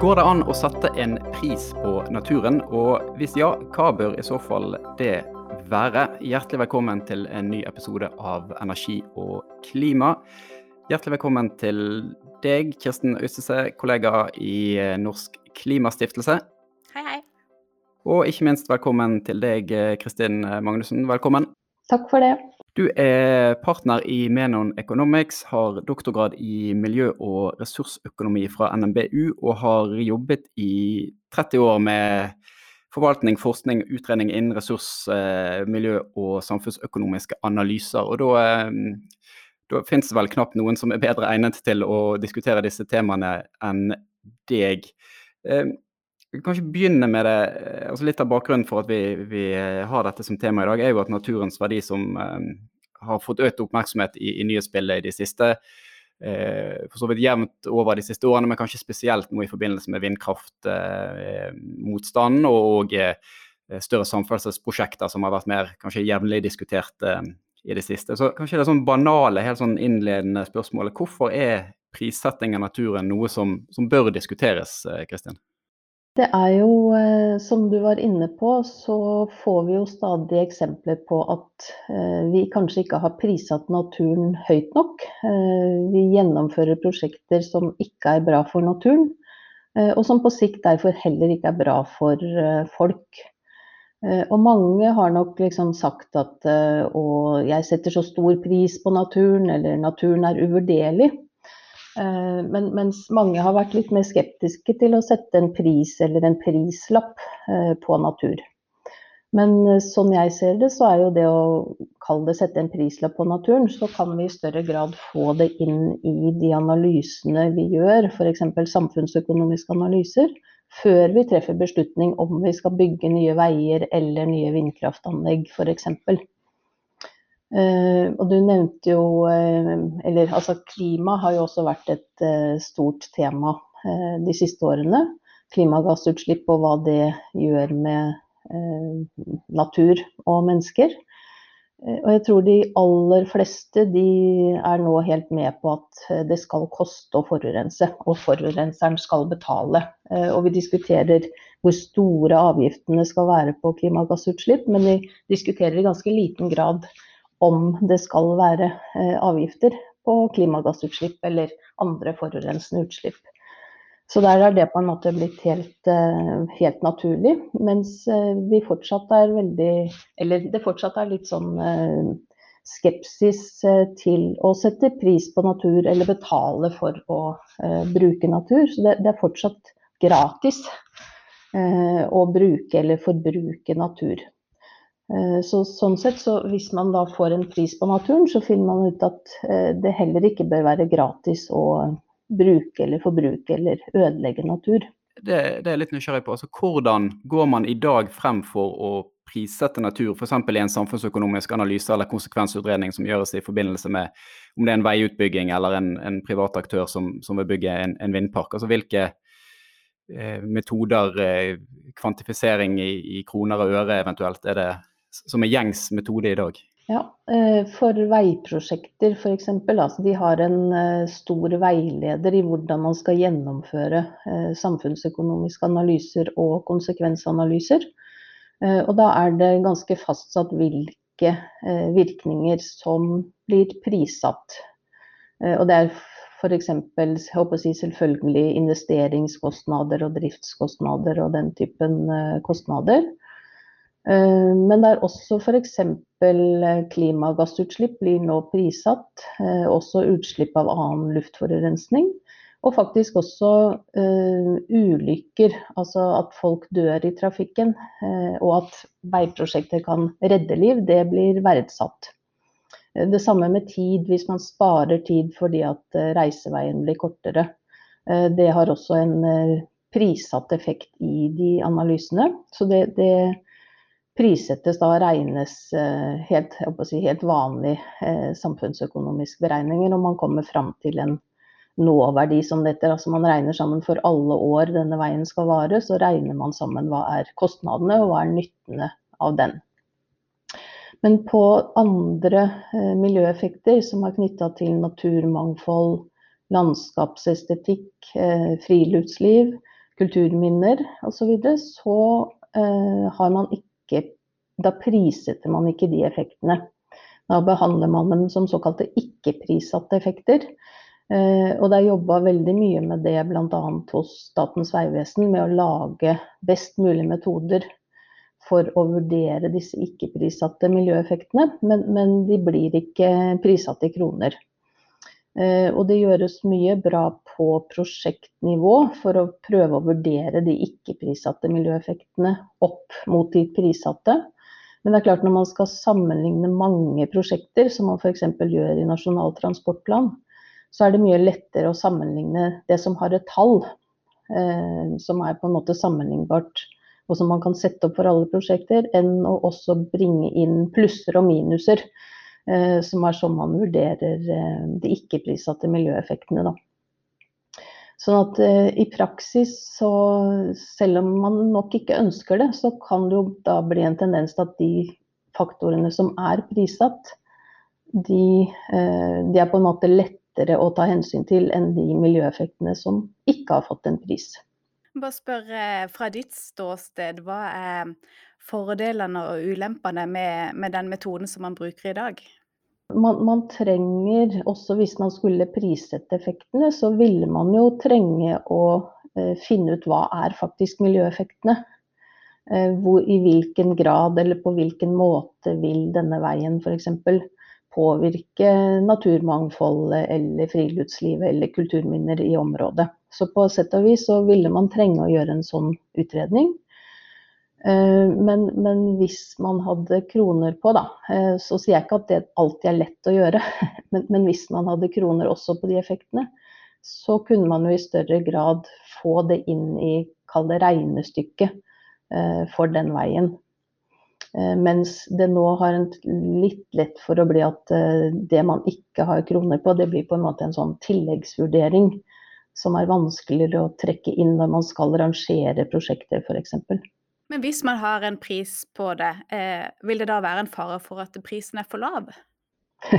Går det an å sette en pris på naturen, og hvis ja, hva bør i så fall det være? Hjertelig velkommen til en ny episode av Energi og klima. Hjertelig velkommen til deg, Kirsten Øystese, kollega i Norsk Klimastiftelse. Hei, hei. Og ikke minst velkommen til deg, Kristin Magnussen. Velkommen. Takk for det. Du er partner i Menon Economics, har doktorgrad i miljø- og ressursøkonomi fra NMBU, og har jobbet i 30 år med forvaltning, forskning, utredning innen ressurs-, eh, miljø- og samfunnsøkonomiske analyser. Og da, eh, da finnes det vel knapt noen som er bedre egnet til å diskutere disse temaene enn deg. Eh, vi kan kanskje begynne med det, altså Litt av bakgrunnen for at vi, vi, har dette som tema i dag, er jo at naturens verdi som um, har fått økt oppmerksomhet i, i nyhetsbildet i de siste eh, for så vidt jevnt over de siste årene, men kanskje spesielt nå i forbindelse med vindkraftmotstanden eh, og eh, større samferdselsprosjekter som har vært mer kanskje jevnlig diskutert eh, i det siste. Så kanskje det er sånn banale, helt sånn innledende spørsmålet. Hvorfor er prissetting av naturen noe som, som bør diskuteres, Kristin? Det er jo, eh, som du var inne på, så får vi jo stadig eksempler på at eh, vi kanskje ikke har prissatt naturen høyt nok. Eh, vi gjennomfører prosjekter som ikke er bra for naturen, og som på sikt derfor heller ikke er bra for folk. Og mange har nok liksom sagt at å, jeg setter så stor pris på naturen, eller naturen er uvurderlig. Eh, men, mens mange har vært litt mer skeptiske til å sette en pris eller en prislapp eh, på natur. Men eh, sånn jeg ser det, så er jo det å kalle det sette en prislapp på naturen, så kan vi i større grad få det inn i de analysene vi gjør, f.eks. samfunnsøkonomiske analyser, før vi treffer beslutning om vi skal bygge nye veier eller nye vindkraftanlegg f.eks. Uh, og du nevnte jo uh, Eller altså klima har jo også vært et uh, stort tema de siste årene. Klimagassutslipp og hva det gjør med natur og mennesker. og jeg tror de aller fleste de er nå helt med på at det skal koste å forurense. Og forurenseren skal betale. og vi diskuterer hvor store avgiftene skal være på klimagassutslipp, men vi diskuterer i ganske liten grad om det skal være eh, avgifter på klimagassutslipp eller andre forurensende utslipp. Så der har det på en måte blitt helt, eh, helt naturlig. Mens eh, vi fortsatt er veldig Eller det fortsatt er litt sånn skepsis til å sette pris på natur eller betale for å bruke natur. Så det, det er fortsatt gratis å bruke eller forbruke natur. Eh, så, sånn sett, så hvis man da får en pris på naturen, så finner man ut at eh, det heller ikke bør være gratis å bruke eller forbruke eller ødelegge natur. Det, det er litt nysgjerrig på. Altså, hvordan går man i dag frem for å prissette natur, f.eks. i en samfunnsøkonomisk analyse eller konsekvensutredning som gjøres i forbindelse med om det er en veiutbygging eller en, en privat aktør som, som vil bygge en, en vindpark? Altså Hvilke eh, metoder, kvantifisering i, i, kroner og øre eventuelt, er det som er gjengs metode i dag? Ja, eh, For veiprosjekter f.eks. Altså de har en eh, stor veileder i hvordan man skal gjennomføre eh, samfunnsøkonomiske analyser og konsekvensanalyser. Og da er det ganske fastsatt hvilke virkninger som blir prissatt. Og det er f.eks. Si selvfølgelig investeringskostnader og driftskostnader og den typen kostnader. Eh, men det er også f.eks. Eh, klimagassutslipp blir nå prissatt. Eh, også utslipp av annen luftforurensning. Og faktisk også uh, ulykker, altså at folk dør i trafikken. Uh, og at veiprosjekter kan redde liv, det blir verdsatt. Uh, det samme med tid, hvis man sparer tid fordi at reiseveien blir kortere. det har også en prissatt effekt i de analysene. Så det, det prissettes da regnes eh, helt, si, helt vanlig eh, samfunnsøkonomisk beregninger, og man kommer fram til en nåverdi som dette. Altså man regner sammen for alle år denne veien skal vare, så regner man sammen hva er kostnadene og hva er nyttene av den. Men på andre eh, miljøeffekter som er knytta til naturmangfold, landskapsestetikk, eh, friluftsliv, kulturminner osv., så, videre, så har man ikke Da prissetter man ikke de effektene. Da behandler man dem som såkalte ikke-prissatte effekter. Uh, og det er jobba veldig mye med det bl.a. hos Statens vegvesen, med å lage best mulig metoder for å vurdere disse ikke-prissatte miljøeffektene, men, men, de blir ikke prissatt i kroner. Eh, og det gjøres mye bra på prosjektnivå for å prøve å vurdere de ikke-prissatte miljøeffektene opp mot de prissatte. Men det er klart når man skal sammenligne mange prosjekter, som man f.eks. gjør i Nasjonal transportplan, så er det mye lettere å sammenligne det som har et tall, eh, som er på en måte sammenlignbart, og som man kan sette opp for alle prosjekter, enn å også bringe inn plusser og minuser som er sånn man vurderer eh, de ikke-prissatte miljøeffektene. Da. Sånn at eh, i praksis, så selv om man nok ikke ønsker det, så kan det jo da bli en tendens til at de faktorene som er prissatt, de, de, er på en måte lettere å ta hensyn til enn de miljøeffektene som ikke har fått en pris. Bare spør fra ditt ståsted, hva er fordelene og ulempene med, med den metoden som man bruker i dag? Man, man, trenger, også hvis man skulle prissette effektene, så ville man jo trenge å eh, finne ut hva er faktisk miljøeffektene. Eh, hvor, I hvilken grad eller på hvilken måte vil denne veien f.eks. påvirke naturmangfoldet eller friluftslivet eller kulturminner i området. Så på sett og vis så ville man trenge å gjøre en sånn utredning. Eh, men, men, hvis man hadde kroner på, da, eh, så sier jeg ikke at det alltid er lett å gjøre, men, men, hvis man hadde kroner også på de effektene, så kunne man jo i større grad få det inn i, kall det regnestykket eh, for den veien. Mens det nå har en litt lett for å bli at det man ikke har kroner på, det blir på en måte en sånn tilleggsvurdering som er vanskeligere å trekke inn når man skal rangere prosjekter f.eks. Men hvis man har en pris på det, eh, vil det da være en fare for at prisen er for lav?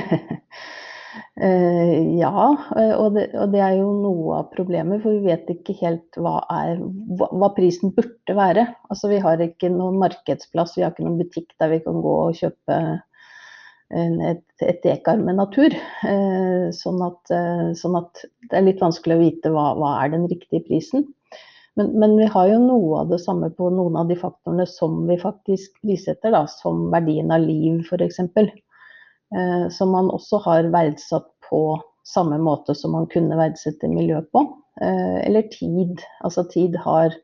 eh, ja, eh, og det, og det, er jo noe av problemet. For vi vet ikke helt hva, er, hva, hva, prisen burde være. Altså Vi har ikke noen markedsplass, vi har ikke noen butikk der vi kan gå og kjøpe et, dekar med natur. Eh, sånn, at, sånn, at, det er litt vanskelig å vite hva, hva er den riktige prisen. Men, men, vi har jo noe av det samme på noen av de faktorene som vi faktisk prissetter, da, som verdien av liv f.eks. Eh, som man også har verdsatt på samme måte som man kunne verdsette miljø på. Eh, eller tid. Altså tid, har,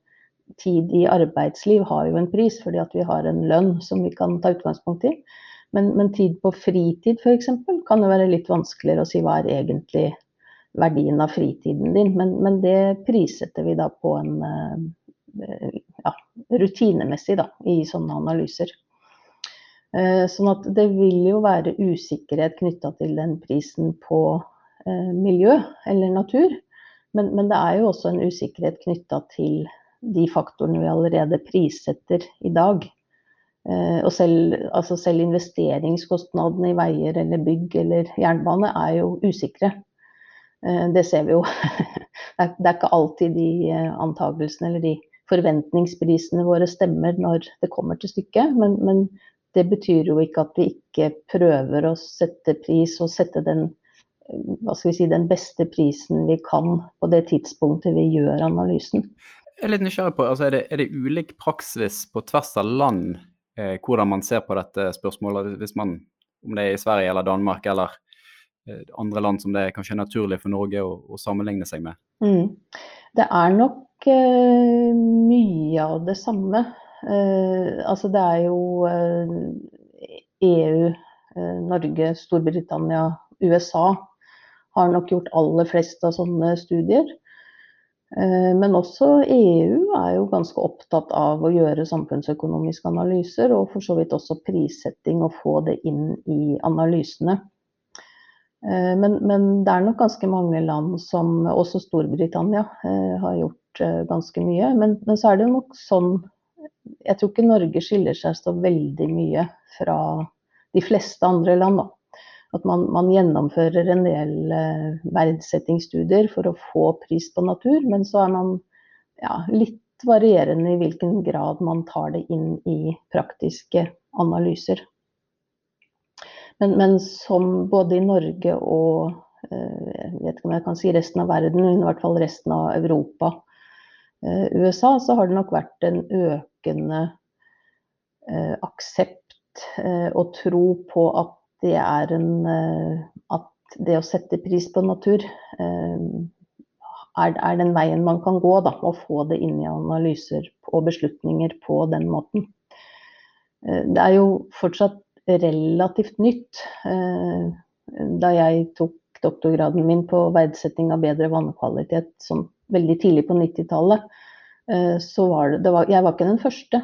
tid i arbeidsliv har jo en pris, fordi at vi har en lønn som vi kan ta utgangspunkt i. Men, men tid på fritid f.eks. kan jo være litt vanskeligere å si hva er egentlig verdien av fritiden din. Men, men det prissetter vi da på en eh, ja, rutinemessig da, i sånne analyser. Eh, sånn at det vil jo være usikkerhet knytta til den prisen på eh, miljø eller natur. Men, men, det er jo også en usikkerhet knytta til de faktorene vi allerede prissetter i dag. Og selv, altså selv, investeringskostnadene i veier eller bygg eller jernbane er jo usikre. Eh, det ser vi jo. Det er ikke alltid de antakelsene eller de forventningsprisene våre stemmer når det kommer til stykket. Men, men, det betyr jo ikke at vi ikke prøver å sette pris og sette den, vi si, den beste prisen vi kan på det tidspunktet vi gjør analysen. Jeg er litt nysgjerrig på, altså er, det, er det ulik praksis på tvers av land eh, hvordan man ser på dette spørsmålet, hvis man, om det er i Sverige eller Danmark eller Eh, andre land som det er kanskje naturlig for Norge å, å sammenligne seg med? Mm. Det er nok uh, mye av det samme. Uh, altså det er jo uh, EU, Norge, Storbritannia, USA har nok gjort aller flest av sånne studier. Men også EU er jo ganske opptatt av å gjøre samfunnsøkonomiske analyser, og for så vidt også prissetting og få det inn i analysene. Eh, men, men, det er nok ganske mange land som, også Storbritannia, eh, har gjort eh, ganske mye. Men, men, så er det nok sånn Jeg tror ikke Norge skiller seg så veldig mye fra de fleste andre land. Da. At man, man, gjennomfører en del verdsettingsstudier for å få pris på natur, men så er man ja, litt varierende i hvilken grad man tar det inn i praktiske analyser. Men, men som både i Norge og eh, jeg vet ikke om jeg kan si resten av verden, men i hvert fall resten av Europa, eh, USA, så har det nok vært en økende eh, aksept og tro på at det er en At det å sette pris på natur er, den veien man kan gå, da, å få det inn i analyser og beslutninger på den måten. Det er jo fortsatt relativt nytt. Eh, da jeg tok doktorgraden min på verdsetting av bedre vannkvalitet sånn veldig tidlig på 90-tallet, eh, så var det, det var, Jeg var ikke den første.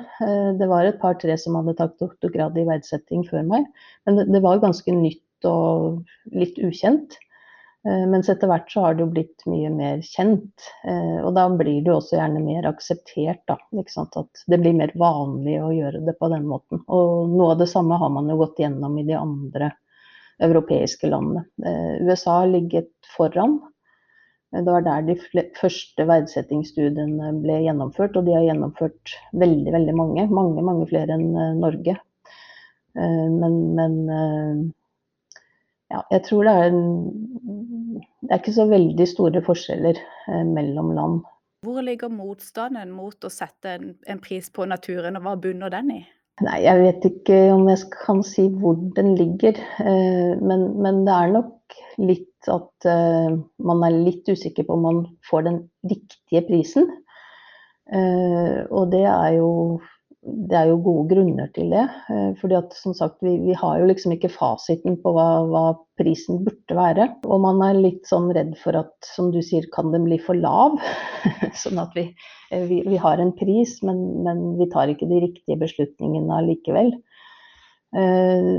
Det var et par-tre som hadde tatt doktorgrad i verdsetting før meg. Men det, det var ganske nytt og litt ukjent. Eh, mens etter hvert så har det jo blitt mye mer kjent. Eh, og da blir det jo også gjerne mer akseptert, da. At det blir mer vanlig å gjøre det på den måten. Og noe av det samme har man jo gått gjennom i de andre europeiske landene. Eh, USA har ligget foran. Det var der de første verdsettingsstudiene ble gjennomført, og de har gjennomført veldig, veldig mange. Mange, mange flere enn Norge. Men, men ja, jeg tror det er, en, det er ikke så veldig store forskjeller eh, mellom land. Hvor ligger motstanden mot å sette en, en, pris på naturen, og hva bunner den i? Nei, Jeg vet ikke om jeg kan si hvor den ligger, eh, men, men det er nok litt at eh, man er litt usikker på om man får den riktige prisen. Og det er jo det er jo gode grunner til det. Eh, fordi at som sagt, vi, vi har jo liksom ikke fasiten på hva, hva, prisen burde være. Og man er litt sånn redd for at, som du sier, kan den bli for lav? sånn at vi, eh, vi, vi, har en pris, men, men, vi tar ikke de riktige beslutningene allikevel. Eh,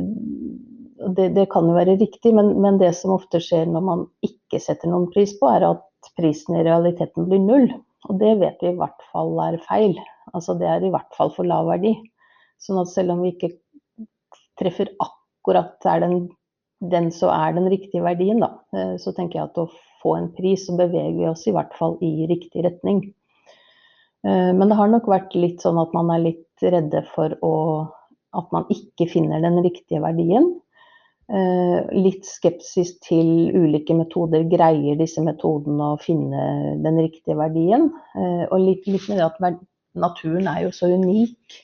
det, det, kan jo være riktig, men, men det som ofte skjer når man ikke setter noen pris på, er at prisen i realiteten blir null. Og det vet vi i hvert fall er feil. Altså det er i hvert fall for lav verdi. Sånn at selv om vi ikke treffer akkurat er den, den så er den riktige verdien, da, eh, så tenker jeg at å få en pris, så beveger vi oss i hvert fall i riktig retning. Eh, men det har nok vært litt sånn at man er litt redde for å, at man ikke finner den riktige verdien. Eh, litt skepsis til ulike metoder. Greier disse metodene å finne den riktige verdien? Og litt, litt med det at naturen er jo så unik.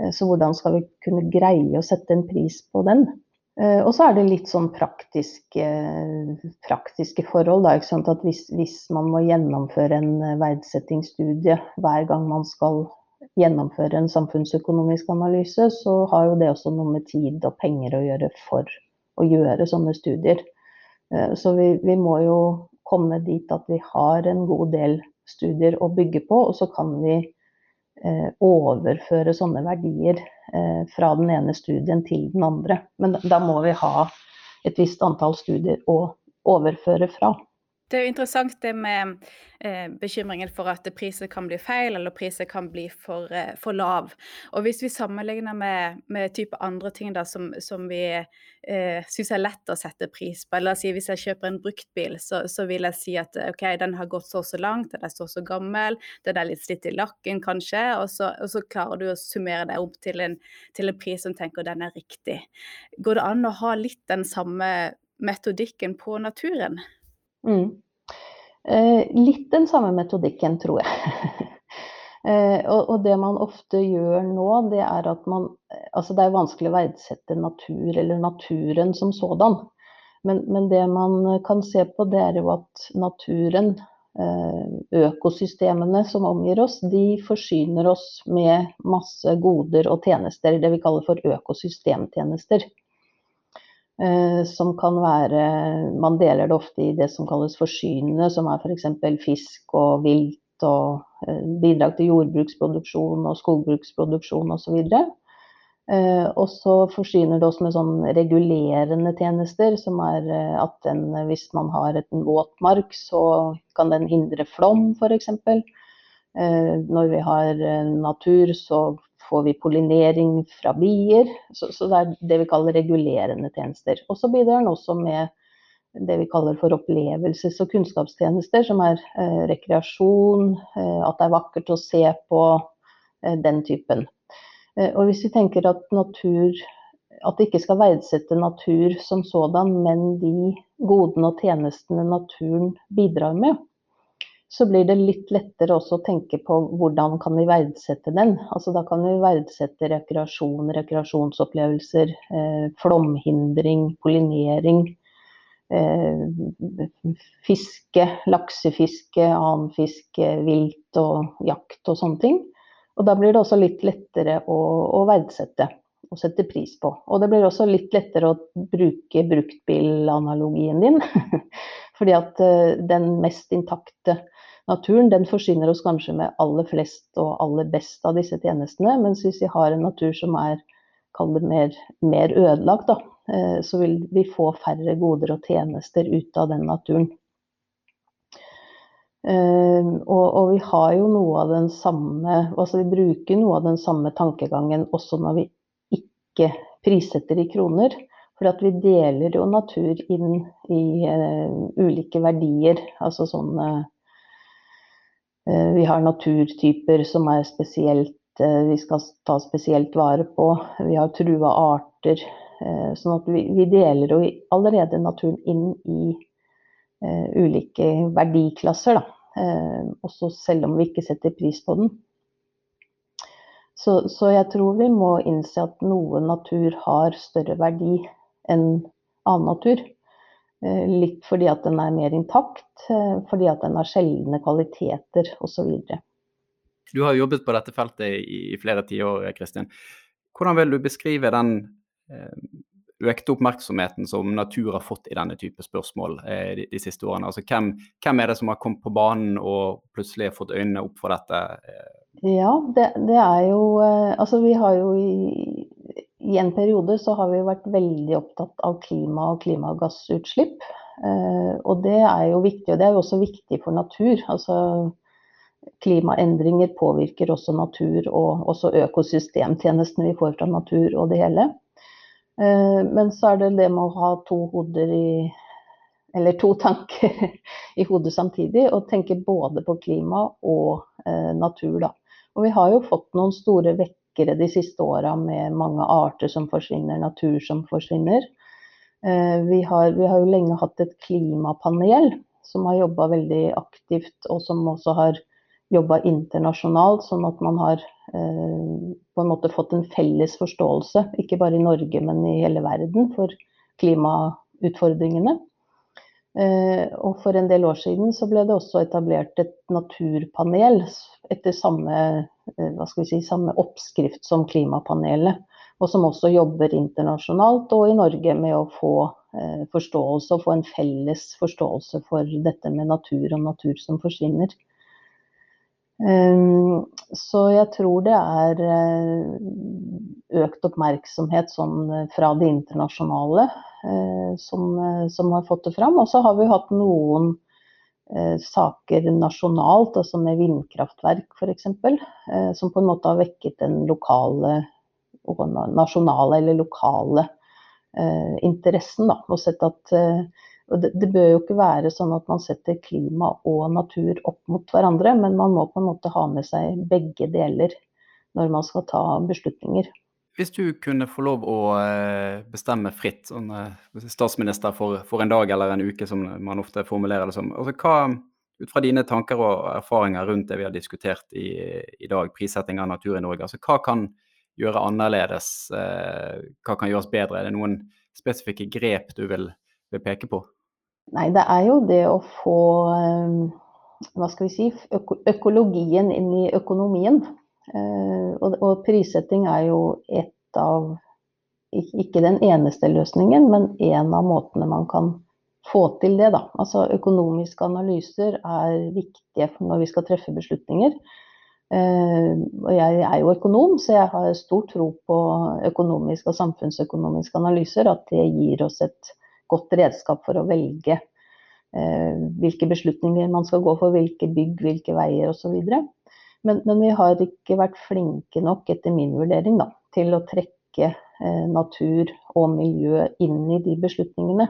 Eh, så hvordan skal vi kunne greie å sette en pris på den? Og så er det litt sånn praktiske, praktiske forhold. Da, at hvis, hvis, man må gjennomføre en verdsettingsstudie hver gang man skal gjennomføre en samfunnsøkonomisk analyse, så har jo det også noe med tid og penger å gjøre for å gjøre sånne studier. Eh, så vi, vi, må jo komme dit at vi har en god del studier å bygge på, og så kan vi eh, overføre sånne verdier eh, fra den ene studien til den andre. Men da må vi ha et visst antall studier å overføre fra. Det er jo interessant det med eh, bekymringen for at priser kan bli feil, eller priser kan bli for, eh, for lav. Og hvis vi sammenligner med, med type andre ting da, som, som vi eh, syns er lett å sette pris på, eller si hvis jeg kjøper en bruktbil, så, så vil jeg si at ok, den har gått så og så langt, den er så og så gammel, den er litt slitt i lakken kanskje, og så, og så klarer du å summere deg opp til en, til en pris som tenker den er riktig. Går det an å ha litt den samme metodikken på naturen? Mm. Eh, litt den samme metodikken, tror jeg. eh, og, det man ofte gjør nå, det er at man Altså det er vanskelig å verdsette natur eller naturen som sådan. Men, men det man kan se på, det er jo at naturen, eh, økosystemene som omgir oss, de forsyner oss med masse goder og tjenester. Det vi kaller for økosystemtjenester. Eh, som kan være Man deler det ofte i det som kalles forsynende, som er f.eks. fisk og vilt og eh, bidrag til jordbruksproduksjon og skogbruksproduksjon osv. Eh, og så forsyner det oss med sånn regulerende tjenester, som er at den, hvis man har en våtmark, så kan den hindre flom, f.eks. Når vi har natur, så får vi pollinering fra bier. Så, så, det er det vi kaller regulerende tjenester. Og så bidrar den også med det vi kaller for opplevelses- og kunnskapstjenester, som er eh, rekreasjon, eh, at det er vakkert å se på, eh, den typen. Eh, og hvis vi tenker at natur at det ikke skal verdsette natur som sådan, men de godene og tjenestene naturen bidrar med, så blir det litt lettere også å tenke på hvordan kan vi verdsette den. Altså da kan vi verdsette rekreasjon, rekreasjonsopplevelser, eh, flomhindring, pollinering, eh, fiske, laksefiske, annen fiske, vilt og jakt og sånne ting. Og da blir det også litt lettere å, å verdsette og sette pris på. Og det blir også litt lettere å bruke bruktbilanalogien din. Fordi at uh, den mest intakte naturen, den forsyner oss kanskje med aller flest og aller best av disse tjenestene. Mens hvis vi har en natur som er mer, mer, ødelagt, da, uh, så vil vi få færre goder og tjenester ut av den naturen. Uh, og, og, vi har jo noe av den samme altså Vi bruker noe av den samme tankegangen også når vi ikke prissetter i kroner. For vi deler jo natur inn i uh, ulike verdier. Altså sånn uh, Vi har naturtyper som spesielt uh, vi skal ta spesielt vare på. Vi har trua arter. sånn at vi, deler jo allerede naturen inn i ulike verdiklasser. Da. også selv om vi ikke setter pris på den. Så, så, jeg tror vi må innse at noe natur har større verdi enn annen natur. Eh, litt fordi at den er mer intakt, eh, fordi at den har sjeldne kvaliteter osv. Du har jobbet på dette feltet i flere tiår, Kristin. Hvordan vil du beskrive den eh, økte oppmerksomheten som natur har fått i denne type spørsmål de, de siste årene? Altså, hvem, hvem, er det som har kommet på banen og plutselig har fått øynene opp for dette? Ja, det, det, er jo Altså vi har jo i, i, en periode så har vi vært veldig opptatt av klima og klimagassutslipp. Eh, og det er jo viktig, og det er jo også viktig for natur. Altså klimaendringer påvirker også natur og også økosystemtjenestene vi får fra natur og det hele. Eh, men så er det det med å ha to hoder i eller to tanker i hodet samtidig, og tenke både på klima og eh, natur. Da. Og vi har jo fått noen store vekkere de siste åra med mange arter som forsvinner, natur som forsvinner. Eh, vi har, vi har jo lenge hatt et klimapanel som har jobba veldig aktivt, og som også har jobba internasjonalt, sånn at man har eh, på en måte fått en felles forståelse, ikke bare i Norge, men i hele verden, for klimautfordringene. Eh, og for en del år siden så ble det også etablert et naturpanel etter samme, eh, si, samme, oppskrift som klimapanelet. Og som også jobber internasjonalt og i Norge med å få eh, forståelse og få en felles forståelse for dette med natur og natur som forsvinner. Så jeg tror det er økt oppmerksomhet sånn fra det internasjonale Eh, som, eh, som, har fått det fram. Og så har vi hatt noen eh, saker nasjonalt, altså med vindkraftverk f.eks., eh, som på en måte har vekket den lokale, nasjonale eller lokale eh, interessen. Da, og sett at eh, og det, det, bør jo ikke være sånn at man setter klima og natur opp mot hverandre, men man må på en måte ha med seg begge deler når man skal ta beslutninger. Hvis du kunne få lov å eh, bestemme fritt, sånn eh, statsminister for, for, en dag eller en uke, som man ofte formulerer det som. Altså, hva, ut fra dine tanker og erfaringer rundt det vi har diskutert i, i dag, prissetting av natur i Norge, altså, hva kan gjøre annerledes? Eh, hva kan gjøres bedre? Er det noen spesifikke grep du vil, vil peke på? Nei, det er jo det å få hva skal vi si, økologien inn i økonomien. Eh, og, og prissetting er jo et av ikke den eneste løsningen, men en av måtene man kan få til det. Da. Altså, økonomiske analyser er viktige når vi skal treffe beslutninger. Uh, og jeg er jo økonom, så jeg har stor tro på økonomiske og samfunnsøkonomiske analyser. At det gir oss et godt redskap for å velge uh, hvilke beslutninger man skal gå for, hvilke bygg, hvilke veier osv. Men, men, vi har ikke vært flinke nok, etter min vurdering, da, til å trekke eh, natur og miljø inn i de beslutningene.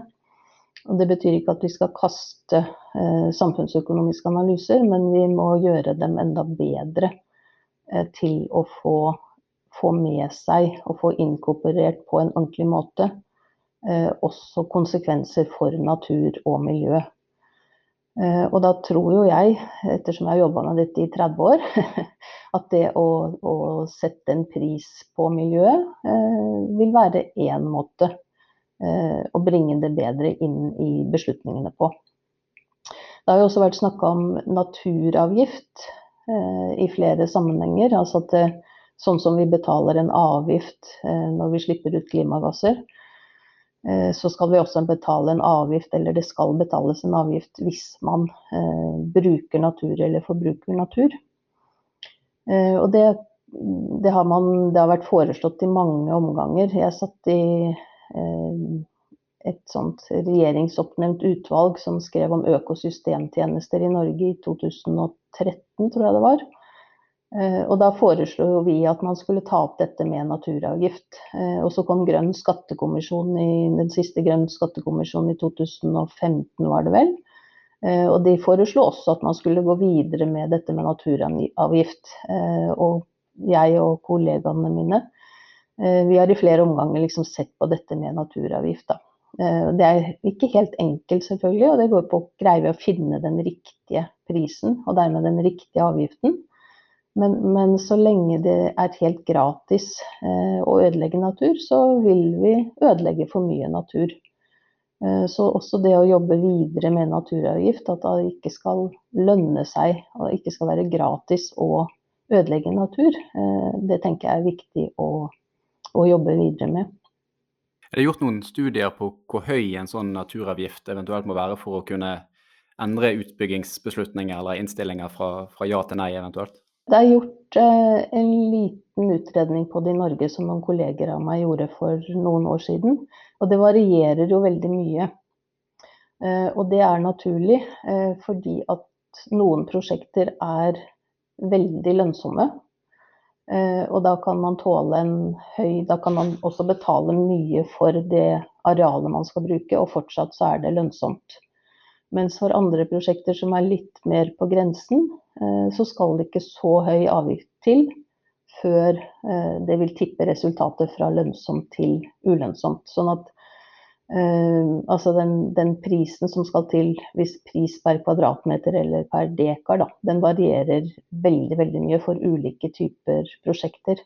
Og det betyr ikke at vi skal kaste eh, samfunnsøkonomiske analyser, men vi må gjøre dem enda bedre eh, til å få, få, med seg og få inkorporert på en ordentlig måte eh, også konsekvenser for natur og miljø. Eh, og da tror jo jeg, ettersom jeg har jobba med dette i 30 år, at det å, å sette en pris på miljøet eh, vil være én måte eh, å bringe det bedre inn i beslutningene på. Det har jo også vært snakka om naturavgift i flere sammenhenger. Altså at sånn som vi betaler en avgift når vi slipper ut klimagasser, Eh, så skal vi også betale en avgift, eller det skal betales en avgift hvis man eh, bruker natur eller forbruker natur. Eh, og det, det, har man, det, har vært foreslått i mange omganger. Jeg satt i et sånt regjeringsoppnevnt utvalg som skrev om økosystemtjenester i Norge i 2013, tror jeg det var. Eh, og da foreslo vi at man skulle ta opp dette med naturavgift. Eh, og så kom Grønn skattekommisjon i den siste Grønn skattekommisjonen i 2015, var det vel. Eh, og de foreslo også at man skulle gå videre med dette med naturavgift. Og jeg og kollegaene mine, vi har i flere omganger liksom sett på dette med naturavgift. Da. Det er ikke helt enkelt, selvfølgelig, og det går på å greie å finne den riktige prisen, og dermed den riktige avgiften. Men, men, så lenge det er helt gratis eh, å ødelegge natur, så vil vi ødelegge for mye natur. Eh, så også det å jobbe videre med naturavgift, at det ikke skal lønne seg og ikke skal være gratis å ødelegge natur, eh, det tenker jeg er viktig å, å, jobbe videre med. Er det gjort noen studier på hvor høy en sånn naturavgift eventuelt må være for å kunne endre utbyggingsbeslutninger eller innstillinger fra, fra ja til nei eventuelt? Det er gjort eh, en liten utredning på det i Norge som noen kolleger av meg gjorde for noen år siden. Og det varierer jo veldig mye. Eh, og det er naturlig eh, fordi at noen prosjekter er veldig lønnsomme. Og da kan man tåle en høy Da kan man også betale mye for det arealet man skal bruke, og fortsatt så er det lønnsomt. Mens for andre prosjekter som er litt mer på grensen, Eh, så skal det ikke så høy avgift til før eh, det vil tippe resultatet fra lønnsomt til ulønnsomt. Sånn at eh, altså den, den, prisen som skal til hvis pris per kvadratmeter eller per dekar, da, den varierer veldig, veldig mye for ulike typer prosjekter.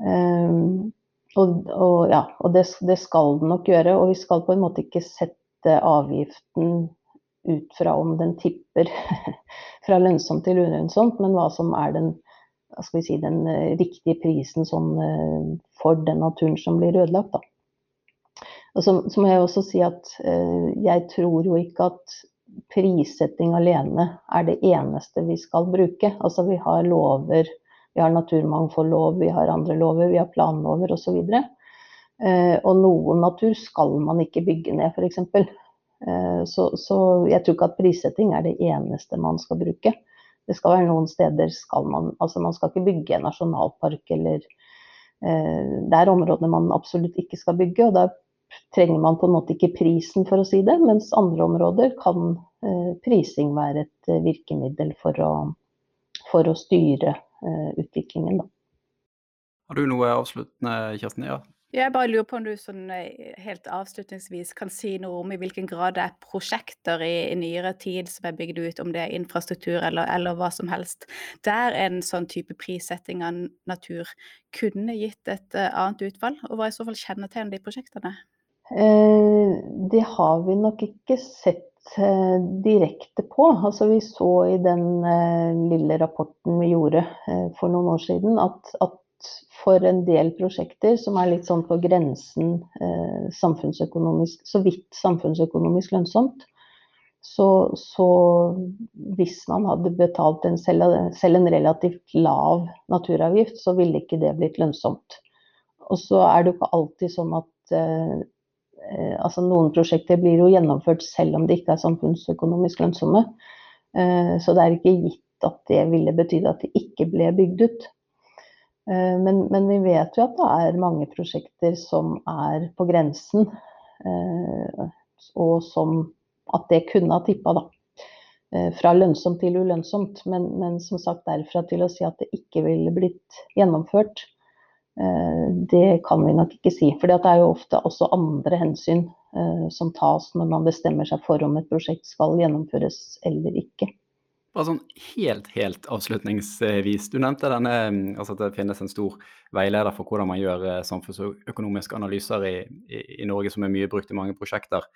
og, og, ja, og det, det, skal den nok gjøre. Og vi skal på en måte ikke sette avgiften ut fra om den tipper fra lønnsomt til ulønnsomt, men hva som er den, si, den eh, riktige prisen sånn, eh, for den naturen som blir ødelagt. Og så, så, må jeg også si at uh, jeg tror jo ikke at prissetting alene er det eneste vi skal bruke. Altså vi har lover, vi har naturmangfoldlov, vi har andre lover, vi har planlover osv. Uh, og noen natur skal man ikke bygge ned, f.eks. Eh, så, så, jeg tror ikke at prissetting er det eneste man skal bruke. Det skal være noen steder skal man Altså man skal ikke bygge en nasjonalpark eller eh, Det er områder man absolutt ikke skal bygge, og da trenger man på en måte ikke prisen for å si det, mens andre områder kan eh, prising være et virkemiddel for å, for å styre utviklingen, da. Har du noe avsluttende, Kjersten? Ja, jeg bare lurer på om du sånn eh, helt avslutningsvis kan si noe om i hvilken grad det er prosjekter i, i nyere tid som er bygd ut, om det er infrastruktur eller, eller, hva som helst, der en sånn type prissetting av natur kunne gitt et uh, annet utvalg? Og hva i så fall kjennetegner de prosjektene? Eh, det har vi nok ikke sett eh, direkte på. Altså, vi så i den eh, lille rapporten vi gjorde eh, for noen år siden, at, at for en del prosjekter som er litt sånn på grensen eh, samfunnsøkonomisk, så vidt samfunnsøkonomisk lønnsomt, så, så, hvis man hadde betalt en selv, selv, en relativt lav naturavgift, så ville ikke det blitt lønnsomt. Og så er det jo ikke alltid sånn at eh, eh, altså noen prosjekter blir jo gjennomført selv om de ikke er samfunnsøkonomisk lønnsomme. Eh, så det er ikke gitt at det ville betydd at de ikke ble bygd ut. Eh, men, men, vi vet jo at det er mange prosjekter som er på grensen. Eh, og som at det kunne ha tippa, da. Eh, fra lønnsomt til ulønnsomt. Men, men, som sagt derfra til å si at det ikke ville blitt gjennomført, det kan vi nok ikke si. For det er jo ofte også andre hensyn som tas når man bestemmer seg for om et prosjekt skal gjennomføres eller ikke. Bare sånn helt, helt avslutningsvis. Du nevnte denne, altså at det finnes en stor veileder for hvordan man gjør samfunnsøkonomiske analyser i, i, i Norge, som er mye brukt i mange prosjekter.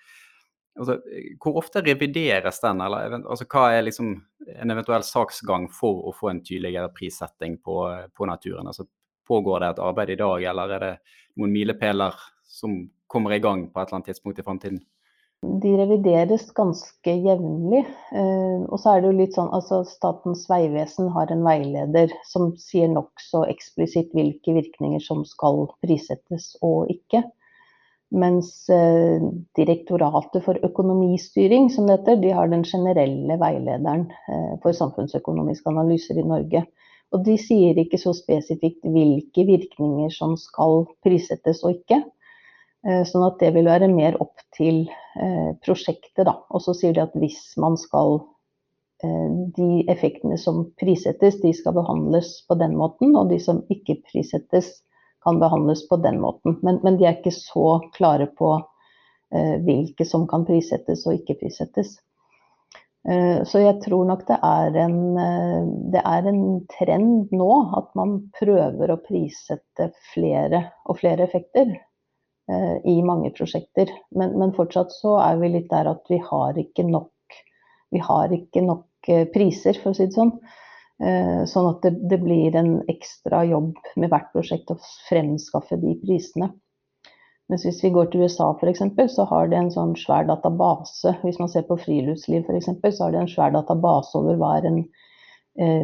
Altså, hvor ofte revideres den, eller altså, hva er liksom en eventuell saksgang for å få en tydeligere prissetting på, på naturen? Altså, pågår det et arbeid i dag, eller er det noen milepæler som kommer i gang på et eller annet tidspunkt i fremtiden? De revideres ganske jevnlig. Eh, og så er det jo litt sånn altså Statens vegvesen har en veileder som sier nokså eksplisitt hvilke virkninger som skal prissettes og ikke. Mens eh, Direktoratet for økonomistyring, som det heter, de har den generelle veilederen eh, for samfunnsøkonomiske analyser i Norge. Og de sier ikke så spesifikt hvilke virkninger som skal prissettes og ikke. Sånn at det vil være mer opp til prosjektet, da. Og så sier de at hvis man skal De effektene som prissettes, de skal behandles på den måten. Og de som ikke prissettes, kan behandles på den måten. Men, men de er ikke så klare på eh, hvilke som kan prissettes og ikke prissettes. Eh, så jeg tror nok det er, en, eh, det er en trend nå at man prøver å prissette flere og flere effekter eh, i mange prosjekter. Men, men, fortsatt så er vi litt der at vi har ikke nok, vi har ikke nok eh, priser, for å si det sånn. Eh, sånn at det, det, blir en ekstra jobb med hvert prosjekt å fremskaffe de prisene. Mens hvis vi går til USA f.eks., så har de en sånn svær database. Hvis man ser på friluftsliv f.eks., så har de en svær database over hva er en eh,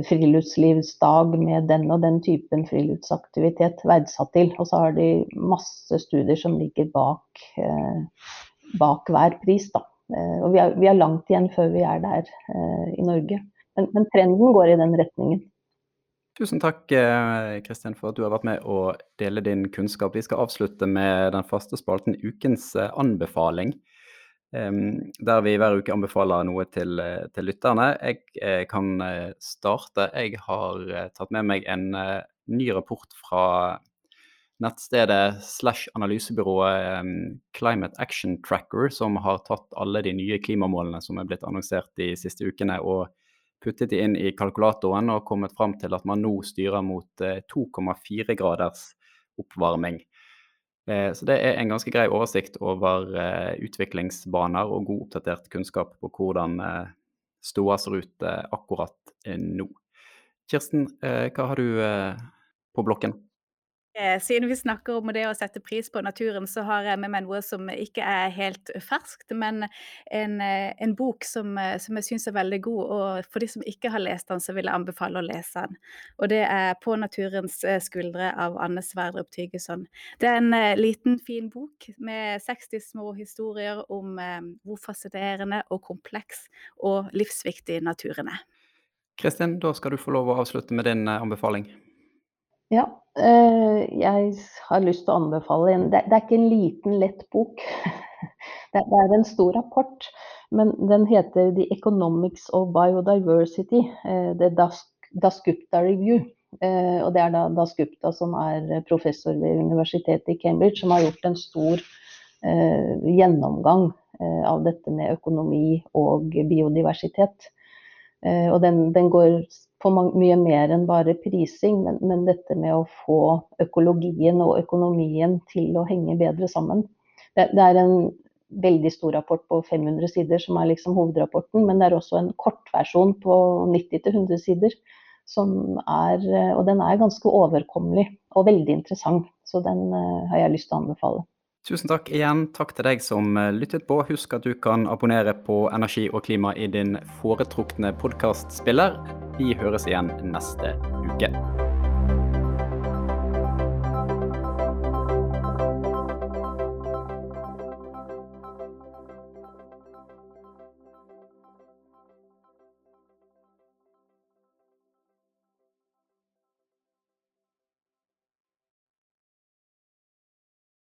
friluftslivsdag med den og den typen friluftsaktivitet verdsatt til. Og så har de masse studier som ligger bak, eh, bak hver pris. Da. Eh, og vi har, vi har langt igjen før vi er der eh, i Norge. Men, men, trenden går i den retningen. Tusen takk Kristian, for at du har vært med å dele din kunnskap. Vi skal avslutte med den faste spalten Ukens eh, anbefaling. Der vi hver uke anbefaler noe til, eh, til lytterne. Jeg eh, kan starte. Jeg har tatt med meg en ny rapport fra nettstedet slash analysebyrået Climate Action Tracker, som har tatt alle de nye klimamålene som er blitt annonsert de siste ukene, og puttet de inn i kalkulatoren og kommet fram til at man nå styrer mot 2,4 eh, graders oppvarming. Eh, så det er en ganske grei oversikt over eh, utviklingsbaner og god oppdatert kunnskap på hvordan ståa ser ut akkurat nå. Kirsten, hva har du på blokken? Eh, siden vi snakker om det å sette pris på naturen, så har jeg med meg noe som ikke er helt ferskt, men en, eh, en bok som, eh, som jeg syns er veldig god. Og for de som ikke har lest den, så vil jeg anbefale å lese den. Og det er 'På naturens skuldre' av Anne Sverdrup Tygeson. Det er en liten, fin bok med 60 små historier om hvor fascinerende og kompleks og livsviktig naturen er. Kristin, da skal du få lov å avslutte med din anbefaling. Ja, jeg har lyst til å anbefale en det, det er ikke en liten, lett bok. Det, det er en stor rapport, men den heter 'The Economics of Biodiversity'. det The Dasgupta Review. Eh, og det er da Dasgupta som er professor ved universitetet i Cambridge, som har gjort en stor gjennomgang av dette med økonomi og biodiversitet. Og den, den går på mye mer enn bare prising, men, men, dette med å få økologien og økonomien til å henge bedre sammen. Det, det, er en veldig stor rapport på 500 sider som er liksom hovedrapporten, men det er også en kortversjon på 90-100 sider. Som er, og den er ganske overkommelig og veldig interessant, så den uh, har jeg lyst til å anbefale. Tusen takk igjen. Takk til deg som eh, lyttet på. Husk at du kan abonnere på Energi og klima i din foretrukne podkastspiller. Vi høres igjen neste uke.